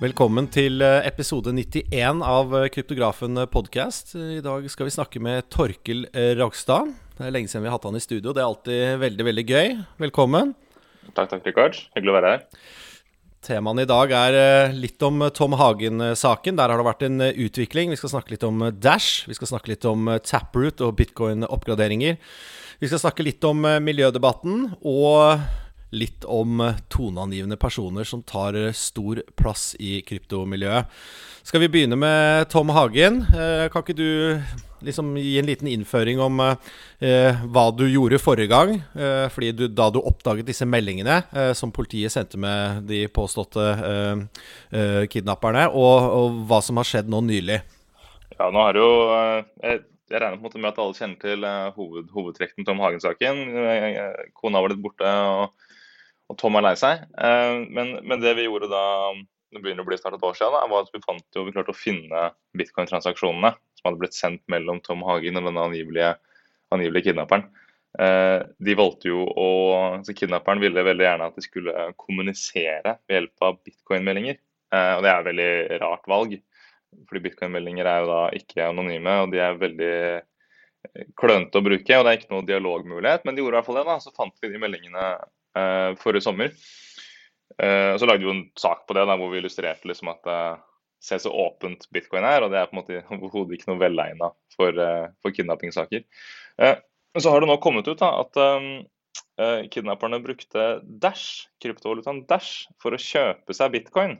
Velkommen til eh, episode 91 av eh, Kryptografen podcast. I dag skal vi snakke med Torkel Rogstad. Det er lenge siden vi har hatt han i studio. Det er alltid veldig veldig gøy. Velkommen. Takk, takk, Rikard. Hyggelig å være her. Temaene i dag er litt om Tom Hagen-saken. Der har det vært en utvikling. Vi skal snakke litt om Dash. Vi skal snakke litt om Taproot og bitcoin-oppgraderinger. Vi skal snakke litt om miljødebatten. Og litt om toneangivende personer som tar stor plass i kryptomiljøet. Skal vi begynne med Tom Hagen? Eh, kan ikke du liksom gi en liten innføring om eh, hva du gjorde forrige gang? Eh, fordi du, da du oppdaget disse meldingene eh, som politiet sendte med de påståtte eh, eh, kidnapperne, og, og, hva som har skjedd nå nylig? Ja, nå det jo jeg, jeg regner på en måte med at alle kjenner til hoved, hovedtrekken Tom Hagen-saken. Kona var litt borte. og og Tom er lei seg. Eh, men, men, det vi gjorde da det begynner å bli snart et år siden, da, var at vi fant jo, vi klarte å finne bitcoin-transaksjonene som hadde blitt sendt mellom Tom Hagen og den angivelige, angivelige kidnapperen. Eh, de valgte jo å, så Kidnapperen ville veldig gjerne at de skulle kommunisere ved hjelp av bitcoin-meldinger. Eh, og Det er et veldig rart valg, fordi bitcoin-meldinger er jo da ikke anonyme. og De er veldig klønete å bruke, og det er ikke noe dialogmulighet. Men de gjorde i hvert fall det. da, Så fant vi de meldingene uh, forrige sommer. Uh, så lagde vi en sak på det da, hvor vi illustrerte liksom at uh, se så åpent bitcoin er, og det er på en måte overhodet ikke noe velegna for, for kidnappingssaker. så har det nå kommet ut da, at uh, kidnapperne brukte Dash, kryptovalutaen Dash for å kjøpe seg bitcoin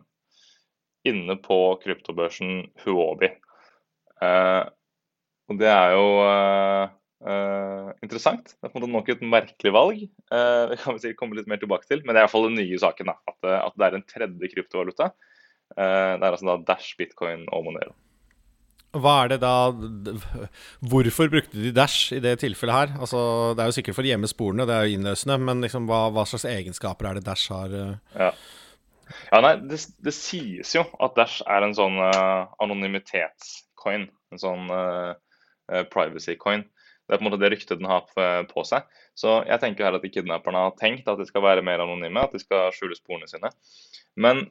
inne på kryptobørsen Huobi. Og det er jo uh, interessant. Det er på en måte nok et merkelig valg. Uh, det kan vi sikkert komme litt mer tilbake til, men det er i hvert fall den nye saken. da, At, eh, at det er en tredje kryptovaluta. Uh, det er altså da Dash, bitcoin og Monero. Hva er det da Hvorfor brukte de Dash i det tilfellet her? Altså, Det er jo sikkert for å gjemme sporene, det er jo innløsende, men liksom, hva, hva, slags egenskaper er det Dash har? Ja. ja nei, det, det, sies jo at Dash er en sånn anonymitetscoin. En sånn privacy coin. Det er på en måte det ryktet den har på seg. Så jeg tenker her at kidnapperne har tenkt at de skal være mer anonyme, at de skal skjule sporene sine. Men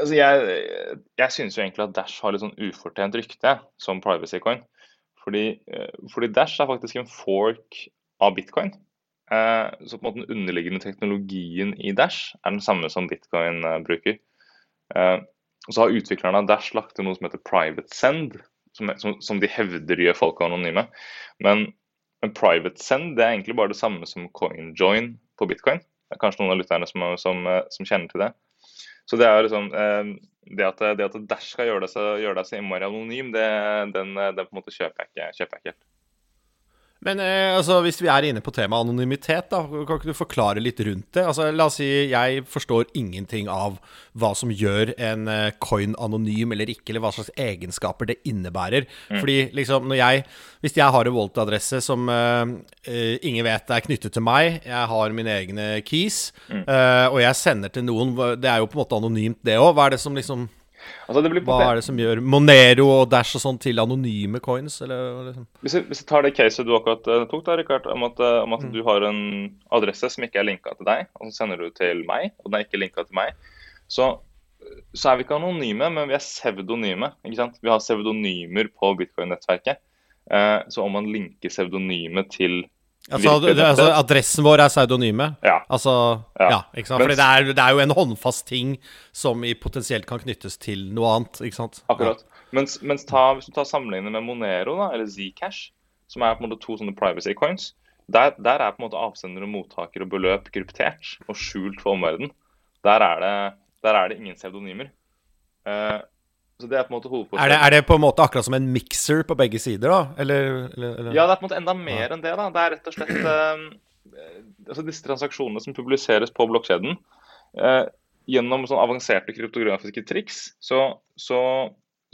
altså, jeg, jeg syns jo egentlig at Dash har litt sånn ufortjent rykte som privacy coin. Fordi, eh, fordi, Dash er faktisk en fork av bitcoin. Eh, så på en måte den underliggende teknologien i Dash er den samme som bitcoin eh, bruker. Og så har utviklerne av Dash lagt til noe som heter private send, som, som, som de hevder gjør folk anonyme. Men men private send det er egentlig bare det samme som coin join på bitcoin. Det er kanskje noen av lytterne som, som, eh, som kjenner til det. Så det er liksom eh, det at, det at Dash skal gjøre deg så, gjøre innmari anonym, det, den, den, på en måte kjøper jeg ikke, kjøper jeg ikke helt. Men eh, altså, hvis vi er inne på temaet anonymitet, da, kan ikke du forklare litt rundt det? Altså, la oss si jeg forstår ingenting av hva som gjør en eh, coin anonym eller ikke, eller hva slags egenskaper det innebærer. Mm. Fordi liksom, når jeg Hvis jeg har en Volt-adresse som eh, eh ingen vet er knyttet til meg, jeg har mine egne keys, mm. Eh, og jeg sender til noen Det er jo på en måte anonymt, det òg. Hva er det som liksom Altså Hva er det som gjør Monero og Dash og sånn til anonyme coins? Eller, liksom? hvis, jeg, hvis, jeg, tar det caset du akkurat uh, tok, da, Rikard, om at, uh, om at mm. du har en adresse som ikke er linka til deg, og så sender du til meg, og den er ikke linka til meg, så, så, er vi ikke anonyme, men vi er pseudonyme. ikke sant? Vi har pseudonymer på bitcoin-nettverket. Uh, så om man linker pseudonyme til Altså, det, altså, adressen vår er pseudonyme? Ja. Altså, ja. ja ikke sant? Fordi det er, det er, jo en håndfast ting som potensielt kan knyttes til noe annet. ikke sant? Akkurat. Mens, mens ta, hvis du tar sammenlignet med Monero, da, eller Zcash, som er på en måte to sånne privacy coins, der, der er på en måte avsender og mottaker og beløp kryptert og skjult for omverdenen. Der, der, er det ingen pseudonymer. Uh, så det Er på en måte er det, er det på en måte akkurat som en mixer på begge sider, da? Eller, eller, eller? Ja, det er på en måte enda mer ja. enn det. da. Det er rett og slett eh, altså Disse transaksjonene som publiseres på blokkjeden eh, Gjennom sånn avanserte kryptografiske triks så, så,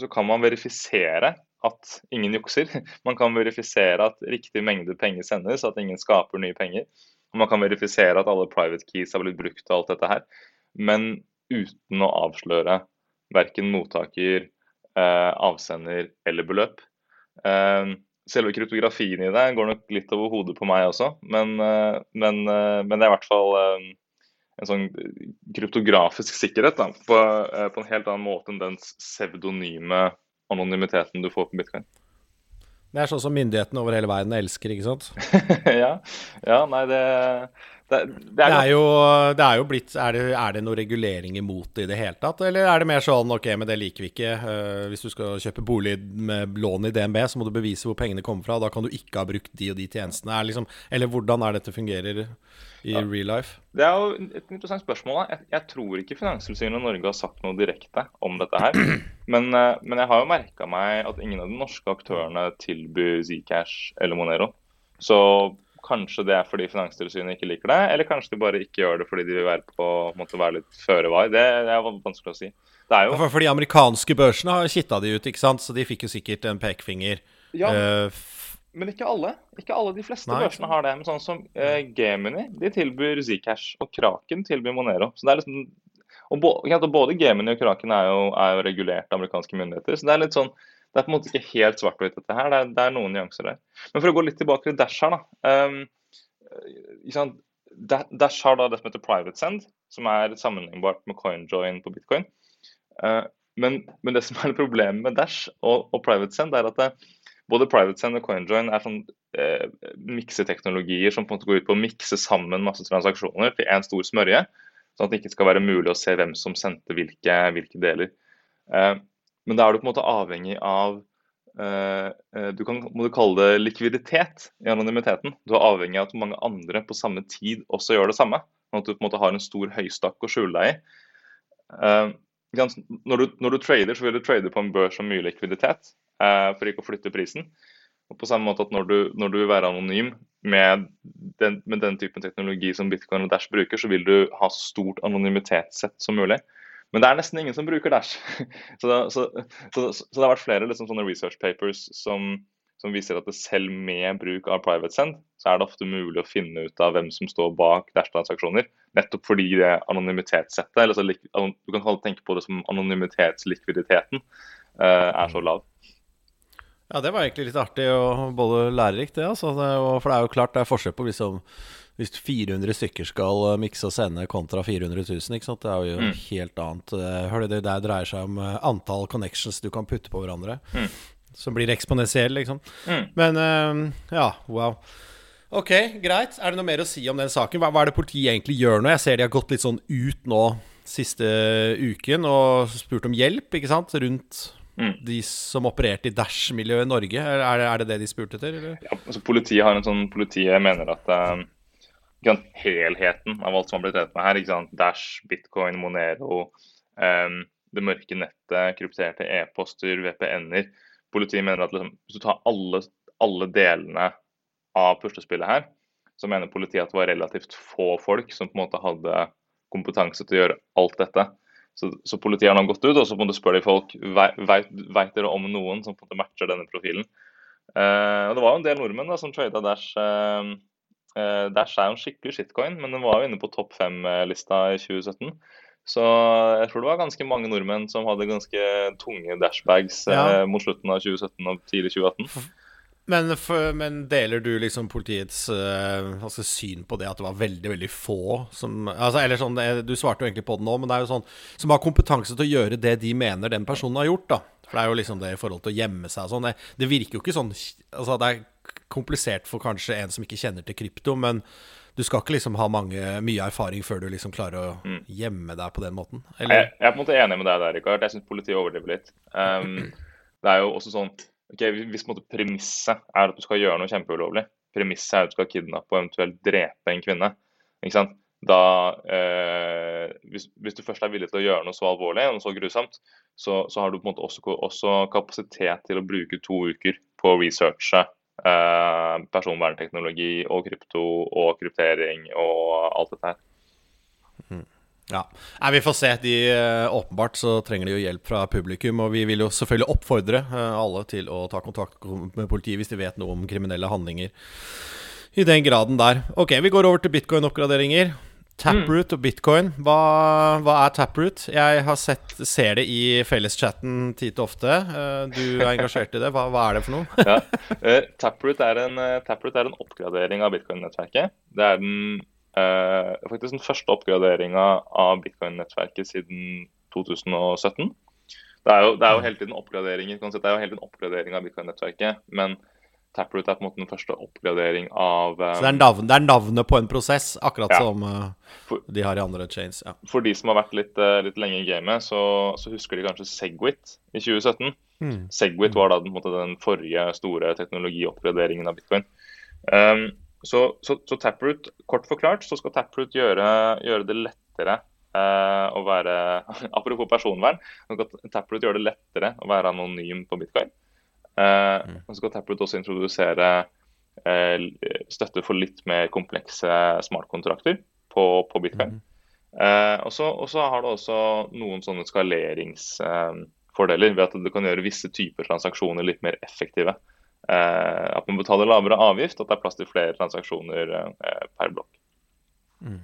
så, kan man verifisere at ingen jukser. Man kan verifisere at riktig mengde penger sendes, at ingen skaper nye penger. Og man kan verifisere at alle private keys har blitt brukt og alt dette her. Men uten å avsløre verken mottaker, eh, avsender eller beløp. Eh, selve kryptografien i det går nok litt over hodet på meg også, men, eh, men, men det er i hvert fall en sånn kryptografisk sikkerhet da, på, på, en helt annen måte enn den pseudonyme anonymiteten du får på bitcoin. Det er sånn som myndighetene over hele verden elsker, ikke sant? ja. ja. nei, det det, det, er, det, er jo, det er jo blitt er det, er det noen reguleringer mot det i det hele tatt? Eller er det mer sånn ok, men det liker vi ikke. Uh, hvis du skal kjøpe bolig med lån i DNB, så må du bevise hvor pengene kommer fra. Da kan du ikke ha brukt de og de tjenestene. Liksom, eller hvordan er dette fungerer i ja. real life? Det er jo et interessant spørsmål. Jeg, jeg tror ikke Finanstilsynet Norge har sagt noe direkte om dette her. Men, uh, men jeg har jo merka meg at ingen av de norske aktørene tilbyr Zcash eller Monero. Så Kanskje det er fordi Finanstilsynet ikke liker det, eller kanskje de bare ikke gjør det fordi de vil være på måtte være litt føre var. Det, det, er vanskelig å si. Det er jo... For, for de amerikanske børsene har kitta de ut, ikke sant? så de fikk jo sikkert en pekefinger. Ja, uh, men ikke alle. Ikke alle. De fleste Nei, børsene har det. Men sånn som uh, Gemini de tilbyr Zcash, og Kraken tilbyr Monero. Så det er liksom og både Gemini og Kraken er jo, er jo regulert av amerikanske myndigheter. Så det er litt sånn det er på en måte ikke helt svart-hvitt, dette her. Det er, det er, noen nyanser der. Men for å gå litt tilbake til Dash her, da. Um, Dash har da det som heter private send, som er sammenlignbart med CoinJoin på bitcoin. Uh, men, men, det som er problemet med Dash og, og private send, er at det, både private send og CoinJoin er sånn eh, mikseteknologier som på en måte går ut på å mikse sammen masse transaksjoner til én stor smørje, sånn at det ikke skal være mulig å se hvem som sendte hvilke, hvilke deler. Eh, men da er du på en måte avhengig av uh, Du kan må du kalle det likviditet i anonymiteten. Du er avhengig av at mange andre på samme tid også gjør det samme. Sånn at du på en måte har en stor høystakk å skjule deg i. Uh, når, du, når, du, trader, så vil du trade på en børs som mye likviditet for ikke å flytte prisen. Og på samme måte at Når du, når du vil være anonym med den, med den, typen teknologi som Bitcoin og Dash bruker, så vil du ha stort anonymitetssett som mulig. Men det er nesten ingen som bruker Dash. så, så, så, så, det har vært flere liksom, sånne research papers som, som, viser at selv med bruk av private send, så er det ofte mulig å finne ut av hvem som står bak Dash-transaksjoner. Nettopp fordi det anonymitetssettet, eller du kan tenke på det som anonymitetslikviditeten, uh, er så lav. Ja, det var egentlig litt artig og både lærerikt, det. Altså. for det er jo klart det er forskjell på liksom hvis 400 stykker skal eh, mikse og sende kontra 400 000, ikke sant? det er jo mm. helt annet. Eh, hør det, det der dreier seg om eh, antall connections du kan putte på hverandre. Mm. Som blir eksponentiell, liksom. Mm. Men uh, ja, wow. Ok, greit. Er det noe mer å si om den saken? Hva, hva, er det politiet egentlig gjør nå? Jeg ser de har gått litt sånn ut nå siste uken og spurt om hjelp, ikke sant? Rundt mm. de som opererte i Dash-miljøet i Norge. Er, er, det det de spurte? Eller? Ja, altså Politiet har en sånn Politiet mener at uh, helheten av alt som har blitt drevet med her. ikke sant? Dash, bitcoin, Monero, um, det mørke nettet, krypterte e-poster, VPN-er. Politiet mener at liksom, hvis du tar alle, alle delene av puslespillet her, så mener politiet at det var relativt få folk som på en måte hadde kompetanse til å gjøre alt dette. Så, så politiet har nå gått ut og så må du spørre de folk veit dere om noen som matcher denne profilen. Uh, Det var jo en del nordmenn da, som trada Dash uh, Uh, Dash er jo en skikkelig shitcoin, men den var jo inne på topp fem-lista i 2017. Så jeg tror det var ganske mange nordmenn som hadde ganske tunge dashbags ja. mot slutten av 2017 og tidlig 2018. Men, for, men deler du liksom politiets uh, altså, syn på det at det var veldig veldig få som altså, eller sånn, Du svarte jo egentlig på det nå, men det er jo sånn som har kompetanse til å gjøre det de mener den personen har gjort. da For det er jo liksom det i forhold til å gjemme seg og sånn. Det, det virker jo ikke sånn altså, Det er komplisert for kanskje en som ikke kjenner til krypto, men du skal ikke liksom ha mange, mye erfaring før du liksom klarer å mm. gjemme deg på den måten? Jeg, jeg, er på en måte enig med deg der, Rikard. Jeg syns politiet overdriver litt. Um, det er jo også sånn ok, Hvis premisset er at du skal gjøre noe kjempeulovlig, premisset er at du skal kidnappe og eventuelt drepe en kvinne, da eh, hvis, hvis, du først er villig til å gjøre noe så alvorlig og så grusomt, så, så har du på en måte også, også, kapasitet til å bruke to uker på å researche Eh, personvernteknologi og krypto og kryptering og alt dette her. Ja. Nei, vi får se. De, eh, åpenbart så trenger de jo hjelp fra publikum. Og vi vil jo selvfølgelig oppfordre eh, alle til å ta kontakt med politiet hvis de vet noe om kriminelle handlinger. I den graden der. Ok, vi går over til bitcoin-oppgraderinger. Taproot og bitcoin. Hva, hva, er taproot? Jeg har sett, ser det i felleschatten tid til ofte. Eh, du er engasjert i det. Hva, hva er det for noe? ja. Taproot, er en, Taproot, er en, oppgradering av bitcoin-nettverket. Det er den uh, faktisk den første oppgraderinga av bitcoin-nettverket siden 2017. Det er, jo, det er jo hele tiden oppgraderinger, det er jo hele tiden oppgradering av bitcoin-nettverket. Men Taproot er på en måte den første oppgradering av um, Så det er, navn, det er, navnet på en prosess, akkurat ja. som uh, for, de har i andre chains? Ja. For de som har vært litt, uh, litt lenge i gamet, så, så, husker de kanskje Segwit i 2017. Mm. Segwit var da den, måte, den, forrige store teknologioppgraderingen av bitcoin. Um, så, så, så, Taproot, kort forklart, så skal Taproot gjøre, gjøre det lettere eh, å være Apropos personvern, så skal Taproot gjøre det lettere å være anonym på bitcoin. Eh, mm. Så skal Taproot også introdusere eh, støtte for litt mer komplekse smartkontrakter på, på bitcoin. Mm. Og så har det også noen sånne skaleringsfordeler ved at du kan gjøre visse typer transaksjoner litt mer effektive. At man betaler lavere avgift, at det er plass til flere transaksjoner per blokk. Mm.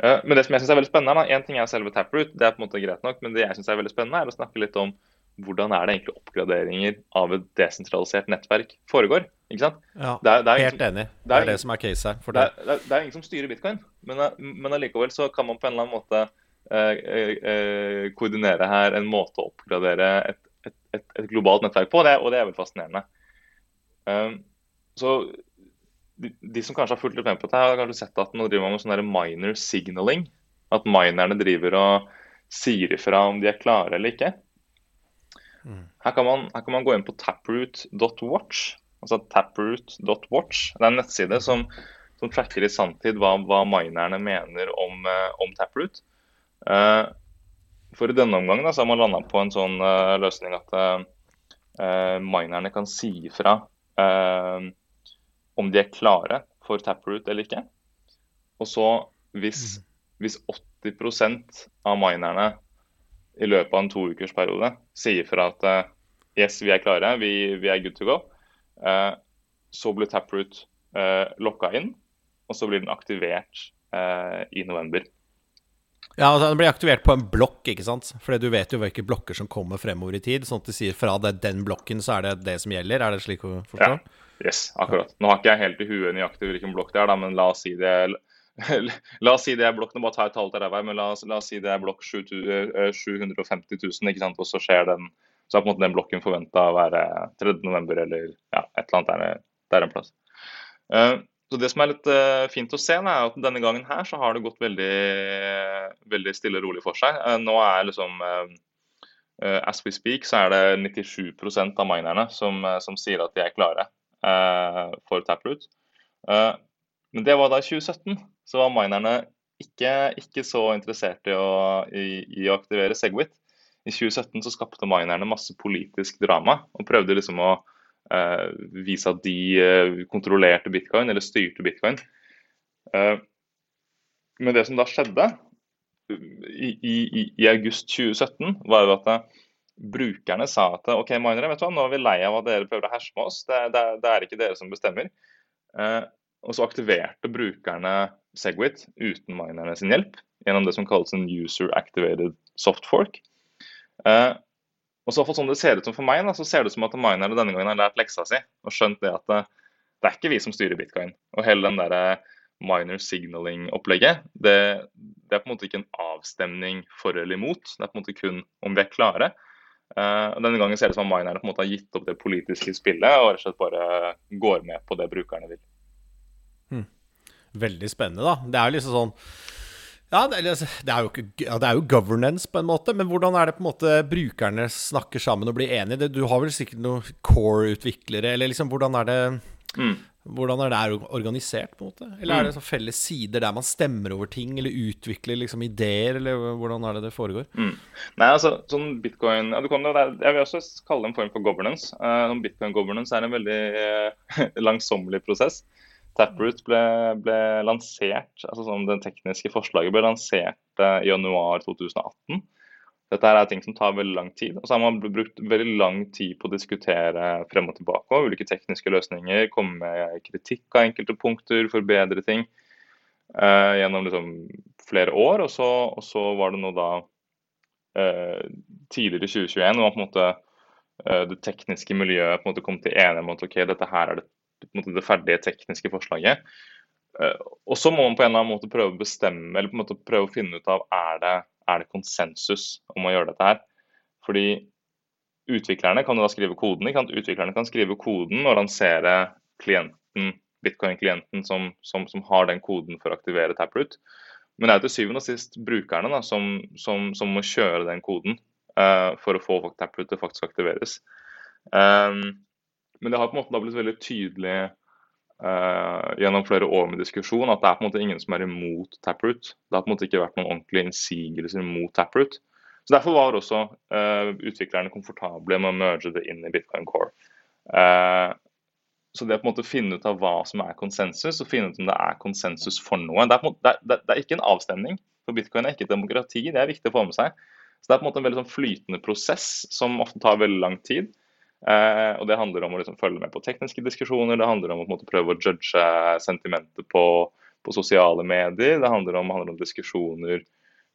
Men det som jeg synes er veldig spennende, da, en ting er selve Taproot, det er på en måte greit nok, men det jeg synes er veldig spennende, er å snakke litt om hvordan er det egentlig oppgraderinger av et desentralisert nettverk foregår. ikke sant? Ja, det er, det er Helt som, enig. Det er, det er, det som er case her. Det. Det, er, ingen som styrer bitcoin, men, men allikevel så kan man på en eller annen måte eh, eh, koordinere her en måte å oppgradere et, et, et, et globalt nettverk på, og det er veldig fascinerende. Um, så de, de, som kanskje har fulgt litt med på dette, har kanskje sett at nå driver man med sånn minor signaling. At minerne driver og sier ifra om de er klare eller ikke. Her, kan man, her, kan man, gå inn på taproot.watch. Altså taproot.watch. Det er en nettside som, som tracker i sanntid hva, hva minerne mener om, uh, om Taproot. Uh, for i denne omgang da, så har man landa på en sånn uh, løsning at minerne kan si ifra om de er klare for Taproot eller ikke. Og så hvis, mm. hvis 80% av minerne i løpet av en to ukers periode sier fra at uh, yes, vi er klare, vi, vi er good to go, eh, så blir Taproot eh, lokka inn, og så blir den aktivert eh, i november. Ja, altså Den blir aktivert på en blokk, ikke sant? Fordi du vet jo hvilke blokker som kommer fremover i tid. Sånn at de sier fra det, den blokken, så er det det som gjelder. Er det slik å forstå? Ja, yes, akkurat. Nå har ikke jeg helt i huet nøyaktig hvilken blokk det er, da, men la oss si det La oss si det er blokk bare ta et tall der, men la oss, la oss, si det er blokk 750 000, ikke sant? og så skjer den så er på en måte den blokken forventa å være 3.11. eller ja, et eller annet der, der en plass. Uh, så Det som er litt uh, fint å se, er at denne gangen her så har det gått veldig, veldig stille og rolig for seg. Uh, nå er liksom As we speak så er det 97% av minerne som, som, sier at de er klare for Taproot. Men det var da i 2017 så var minerne ikke, ikke så interessert i å, i, i å, aktivere Segwit. I 2017 så skapte minerne masse politisk drama og prøvde liksom å eh, vise at de eh, kontrollerte bitcoin, eller styrte bitcoin. Eh, men det som da skjedde i, i, i august 2017, var at eh, brukerne sa at OK, minere, vet du hva, nå er vi lei av at dere prøver å herse med oss. Det, det, det er ikke dere som bestemmer. Eh, og så aktiverte brukerne Segwit uten minerne sin hjelp gjennom det som kalles en user activated soft fork. Eh, og så sånn det ser ut som For meg da, så ser det ut som at minerne denne gangen har lært leksa si og skjønt det at det, eh, det er ikke vi som styrer bitcoin. Og hele den der eh, minor signaling-opplegget, det, det, er på en måte ikke en avstemning for eller imot. Det er på en måte kun om vi er klare. Uh, Denne gangen ser det ut som at minerne på en måte har gitt opp det politiske spillet og rett og slett bare går med på det brukerne vil. Veldig spennende, da. Det er jo liksom sånn ja det, det, er jo ja, det er jo governance, på en måte. Men hvordan er det på en måte brukerne snakker sammen og blir enige? Du har vel sikkert noen core-utviklere, eller liksom hvordan er det mm. Hvordan er det organisert, på en måte? Eller er det mm. så felles sider der man stemmer over ting, eller utvikler liksom ideer, eller hvordan er det det foregår? Mm. Nei, altså, sånn bitcoin ja, kan, Jeg vil også kalle det en form for governance. Uh, bitcoin governance er en veldig uh, langsommelig prosess. Taproot ble, ble, lansert, altså sånn Det tekniske forslaget ble lansert eh, i januar 2018. Dette er ting som tar veldig lang tid. Og så har man brukt veldig lang tid på å diskutere frem og tilbake og ulike tekniske løsninger. Komme med kritikk av enkelte punkter, forbedre ting uh, gjennom liksom flere år. Og så, og så, var det nå da uh, tidligere i 2021 hvor på en måte det tekniske miljøet på en måte kom til enighet om at ok, dette her er det det ferdige tekniske forslaget. og så må man på en eller annen måte prøve å bestemme, eller på en måte prøve å finne ut av er det, er det konsensus om å gjøre dette her. Fordi utviklerne kan jo da skrive koden. Ikke sant? Utviklerne kan skrive koden og lansere klienten, bitcoin-klienten som, som, som, har den koden for å aktivere Taproot. Men det er jo til syvende og sist brukerne da, som, som, må kjøre den koden uh, for å få Taproot til faktisk aktiveres. Um, men det har på en måte da blitt veldig tydelig uh, gjennom flere år med diskusjon at det er på en måte ingen som er imot Taproot. Det har på en måte ikke vært noen ordentlige innsigelser mot Taproot. Så Derfor var også uh, utviklerne komfortable med å merge det inn i Bitcoin Core. Uh, så det å på en måte finne ut av hva som er konsensus, og finne ut om det er konsensus for noe Det er, måte, det er, det er ikke en avstemning, for bitcoin er ikke et demokrati. Det er viktig å få med seg. Så Det er på en måte en veldig sånn flytende prosess som ofte tar veldig lang tid. Eh, og Det handler om å liksom følge med på tekniske diskusjoner, det handler om å måte, prøve å judge sentimentet på, på sosiale medier, det handler om, handler om, diskusjoner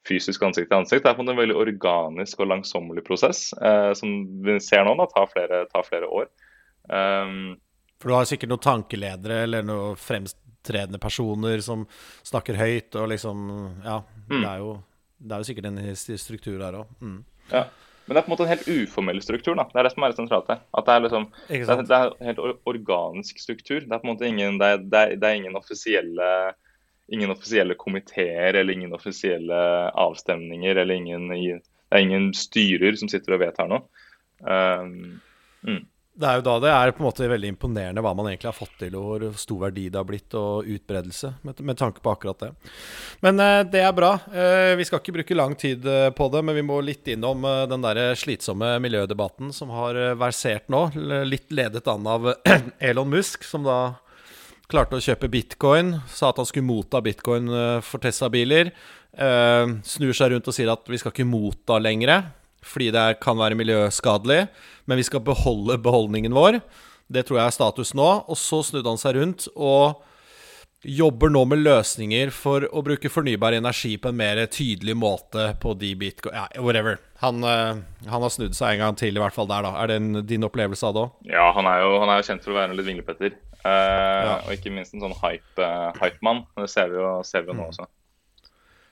fysisk ansikt til ansikt. Det er på en veldig organisk og langsommelig prosess eh, som vi ser nå da, tar flere, tar flere år. Um, for du har sikkert noen tankeledere eller noen fremtredende personer som snakker høyt og liksom Ja, mm. det, er jo, det, er jo, sikkert en struktur der òg. Mm. Ja. Men det er på en måte en helt uformell struktur. da. Det er det som er det sentralt. At det er liksom, det er, det er, helt organisk struktur. Det er på en måte ingen, det er, det er ingen offisielle ingen offisielle komiteer eller ingen offisielle avstemninger. eller ingen, Det er ingen styrer som sitter og vedtar noe. Um, mm. Det er jo da det er på en måte veldig imponerende hva man egentlig har fått til, og hvor stor verdi det har blitt, og utbredelse, med, med tanke på akkurat det. Men eh, det er bra. Eh, vi skal ikke bruke lang tid eh, på det, men vi må litt innom eh, den der slitsomme miljødebatten som har eh, versert nå. Litt ledet an av Elon Musk, som da klarte å kjøpe bitcoin. Sa at han skulle motta bitcoin for Tesla-biler. snur seg rundt og sier at vi skal ikke motta lenger fordi det kan være miljøskadelig. Men vi skal beholde beholdningen vår. Det tror jeg er status nå. Og så snudde han seg rundt og jobber nå med løsninger for å bruke fornybar energi på en mer tydelig måte på de bitcoin... Ja, whatever. Han, uh, han, har snudd seg en gang til, i hvert fall der, da. Er det en, din opplevelse av det òg? Ja, han er, jo, han er, jo, kjent for å være en litt vinglepetter. Eh, ja. Og ikke minst en sånn hype-mann. Uh, hype det ser vi jo, ser vi jo nå mm.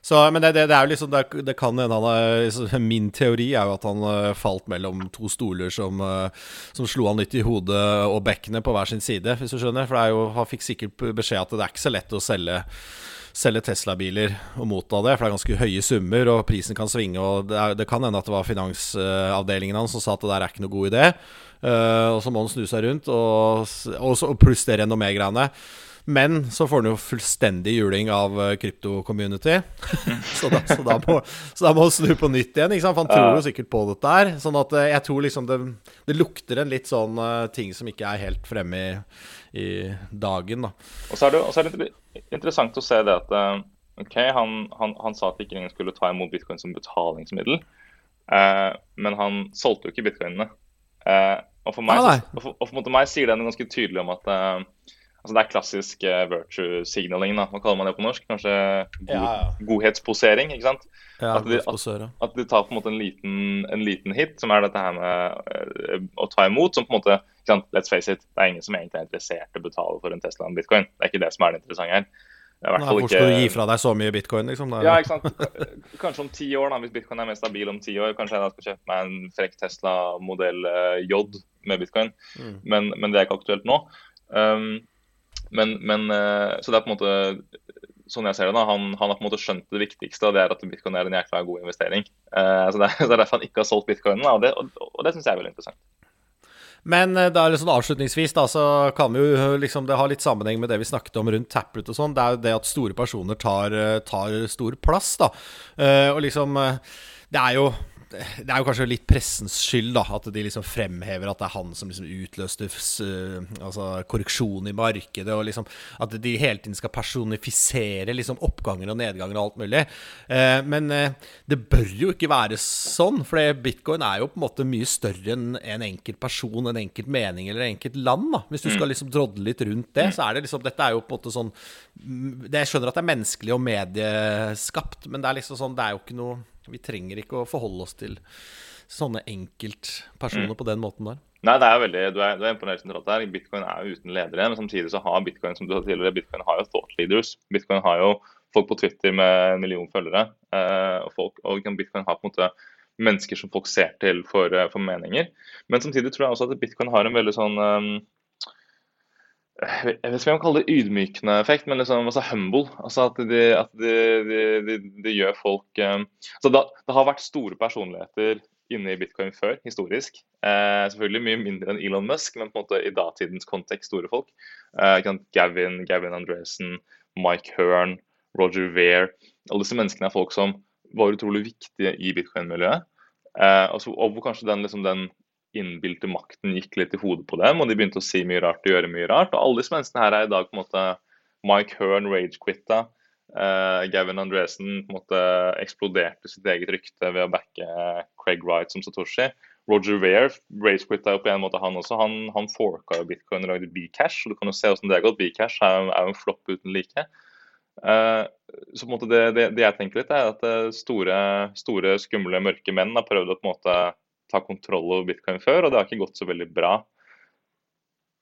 Så, men det, det, det, er jo liksom Det, det kan hende Min teori er jo at han uh, falt mellom to stoler som, uh, som slo han litt i hodet og bekkenet på hver sin side, hvis du skjønner. For jo, han fikk sikkert beskjed at det er ikke så lett å selge selge Tesla-biler og motta det, for det er ganske høye summer, og prisen kan svinge. og Det, er, det kan hende at det var finansavdelingen hans som sa at det der er ikke noe god idé. Uh, og så må han snu seg rundt, og, og, og pluss det renommé-greiene. Men så får han jo fullstendig juling av uh, krypto-community. så, da, så, da må, så da må han snu på nytt igjen. For han tror jo sikkert på dette her. Sånn at uh, jeg tror liksom det, det, lukter en litt sånn uh, ting som ikke er helt fremme i, i dagen, da. Og så er det, er det interessant å se det at OK, han, han, han sa at ikke ingen skulle ta imot bitcoin som betalingsmiddel. men han solgte jo ikke bitcoinene. og, for meg, ah, og, for, og for meg sier det noe ganske tydelig om at Altså Det er klassisk uh, virtue signaling, da. hva kaller man det på norsk? Kanskje god, ja, ja. godhetsposering? ikke sant? Ja, at, de, at, at, de, tar på en måte en liten, en liten, hit, som er dette her med uh, å ta imot. som på en måte, ikke sant? Let's face it, det er ingen som egentlig er interessert i å betale for en Tesla en bitcoin. Det er ikke det som er det interessante her. Nei, hvor skal du gi fra deg så mye bitcoin? liksom? ja, ikke sant? Kanskje om ti år, da, hvis bitcoin er mer stabil om ti år. Kanskje jeg da skal kjøpe meg en frekk Tesla modell uh, J med bitcoin. Mm. Men, men, det er ikke aktuelt nå. Um, men, men, eh, så det er på en måte sånn jeg ser det da, han, han, har på en måte skjønt det viktigste, og det er at bitcoin er en jækla god investering. Uh, så, det er, så det er derfor han ikke har solgt bitcoinen, og det, og, det syns jeg er veldig interessant. Men eh, da liksom avslutningsvis da, så kan vi jo liksom, det har litt sammenheng med det vi snakket om rundt Taproot og sånn. Det er jo det at store personer tar, tar stor plass, da. Uh, og liksom Det er jo det er jo kanskje litt pressens skyld, da. At de liksom fremhever at det er han som liksom utløste uh, altså korreksjon i markedet. Og liksom at de hele tiden skal personifisere liksom oppganger og nedganger og alt mulig. Uh, men uh, det bør jo ikke være sånn. For bitcoin er jo på en måte mye større enn en enkelt person, en enkelt mening eller en enkelt land. da Hvis du skal mm. liksom drodle litt rundt det, så er det liksom Dette er jo på en måte sånn mm, Jeg skjønner at det er menneskelig og medieskapt, men det er liksom sånn Det er jo ikke noe vi trenger ikke å forholde oss til sånne enkeltpersoner mm. på den måten der. Nei, det er veldig, du er, du er imponert sentralt der. Bitcoin er jo uten ledere, men samtidig så har bitcoin som du sa tidligere, bitcoin har jo thought leaders. Bitcoin har jo folk på Twitter med en million følgere. Eh, og, folk, og bitcoin har på en måte mennesker som folk ser til for, eh, for, meninger. Men samtidig tror jeg også at bitcoin har en veldig sånn um, jeg vet ikke om jeg kaller kalle det ydmykende effekt, men liksom, altså humble. Altså at de, at de, de, de gjør folk um, altså da, Det har vært store personligheter inne i bitcoin før, historisk. Eh, selvfølgelig mye mindre enn Elon Musk, men på en måte i datidens kontekst store folk. Eh, Gavin, Gavin Andresen, Mike Hearn, Roger Weir. Alle disse menneskene er folk som var utrolig viktige i bitcoin-miljøet. Eh, og, og, hvor kanskje den, liksom, den innbilte makten gikk litt i hodet på dem, og de begynte å si mye rart og gjøre mye rart. Og alle disse menneskene her er i dag på en måte Mike Hearn rage-quitta. Uh, Gavin Andresen på en måte eksploderte sitt eget rykte ved å backe Craig Wright som Satoshi. Roger Weir jo på en måte, han også. Han, han forka jo bitcoin og lagde Bcash. og Du kan jo se hvordan det har gått. Bcash er, er jo en flopp uten like. Uh, så på en måte det, det, det, jeg tenker litt, er at eh, store, store, skumle, mørke menn har prøvd å på en måte ta kontroll over bitcoin før, og det har ikke gått så veldig bra.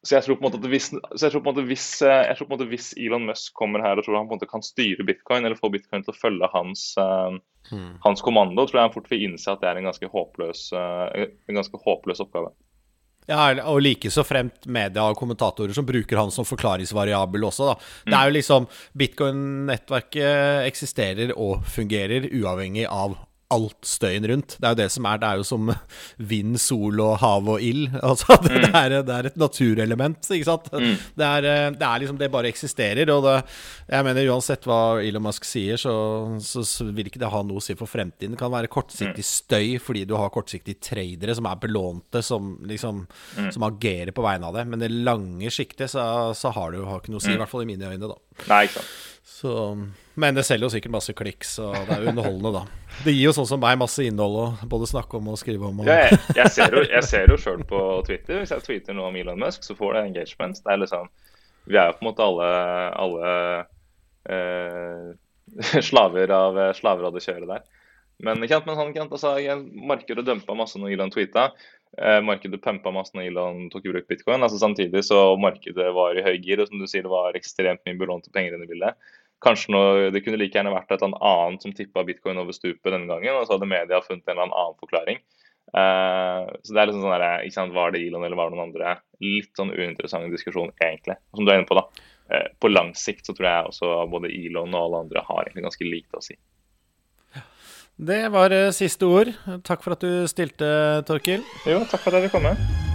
Så jeg tror på en måte at hvis, hvis, eh, måte hvis Elon Musk kommer her og tror han på en måte kan styre bitcoin, eller få bitcoin til å følge hans, uh, hmm. hans kommando, tror jeg han fort vil innse at det er en ganske håpløs, uh, en ganske håpløs oppgave. Ja, og like så fremt media og kommentatorer som bruker han som forklaringsvariabel også, da. Det er jo liksom Bitcoin-nettverket eksisterer og fungerer uavhengig av alt støyen rundt. Det er jo det som er. Det er jo som vind, sol og hav og ild. Altså, det, mm. er, det, er, et naturelement, ikke sant. Mm. Det, er, det, er, liksom Det bare eksisterer. Og det, jeg mener uansett hva Elon Musk sier, så, så, så, vil ikke det ha noe å si for fremtiden. Det kan være kortsiktig mm. støy fordi du har kortsiktige tradere som er belånte, som liksom mm. Som agerer på vegne av det. Men det lange siktet så, så, har det jo ikke noe å si, i hvert fall i mine øyne, da. Nei, ikke sant. Så, men det selger jo sikkert masse klikk, så det er jo underholdende, da. Det gir jo sånn som meg masse innhold å både snakke om og skrive om. Og... Ja, jeg, jeg, ser jo, jeg sjøl på Twitter, hvis jeg tweeter noe om Elon Musk, så får det engagement. Det er liksom Vi er jo på en måte alle, alle eh, slaver, av, slaver av det kjøret der. Men, kjent, men han, kjent, altså, markedet dumpa masse når Elon tweeta. Eh, markedet pumpa masse når Elon tok i bruk bitcoin. altså Samtidig så markedet var i høy gir, og som du sier, det var ekstremt mye belånte penger inne i bildet. Kanskje noe, Det kunne like gjerne vært et eller annet som tippa bitcoin over stupet denne gangen, og så hadde media funnet en eller annen forklaring. Uh, så det er liksom sånn der, ikke sant, Var det Elon eller var det noen andre? Litt sånn uinteressant diskusjon, egentlig. Som du er inne på, da. Uh, på lang sikt så tror jeg også både Elon og alle andre har egentlig ganske lite å si. Det var uh, siste ord. Takk for at du stilte, Torkil. Jo, takk for at jeg fikk komme.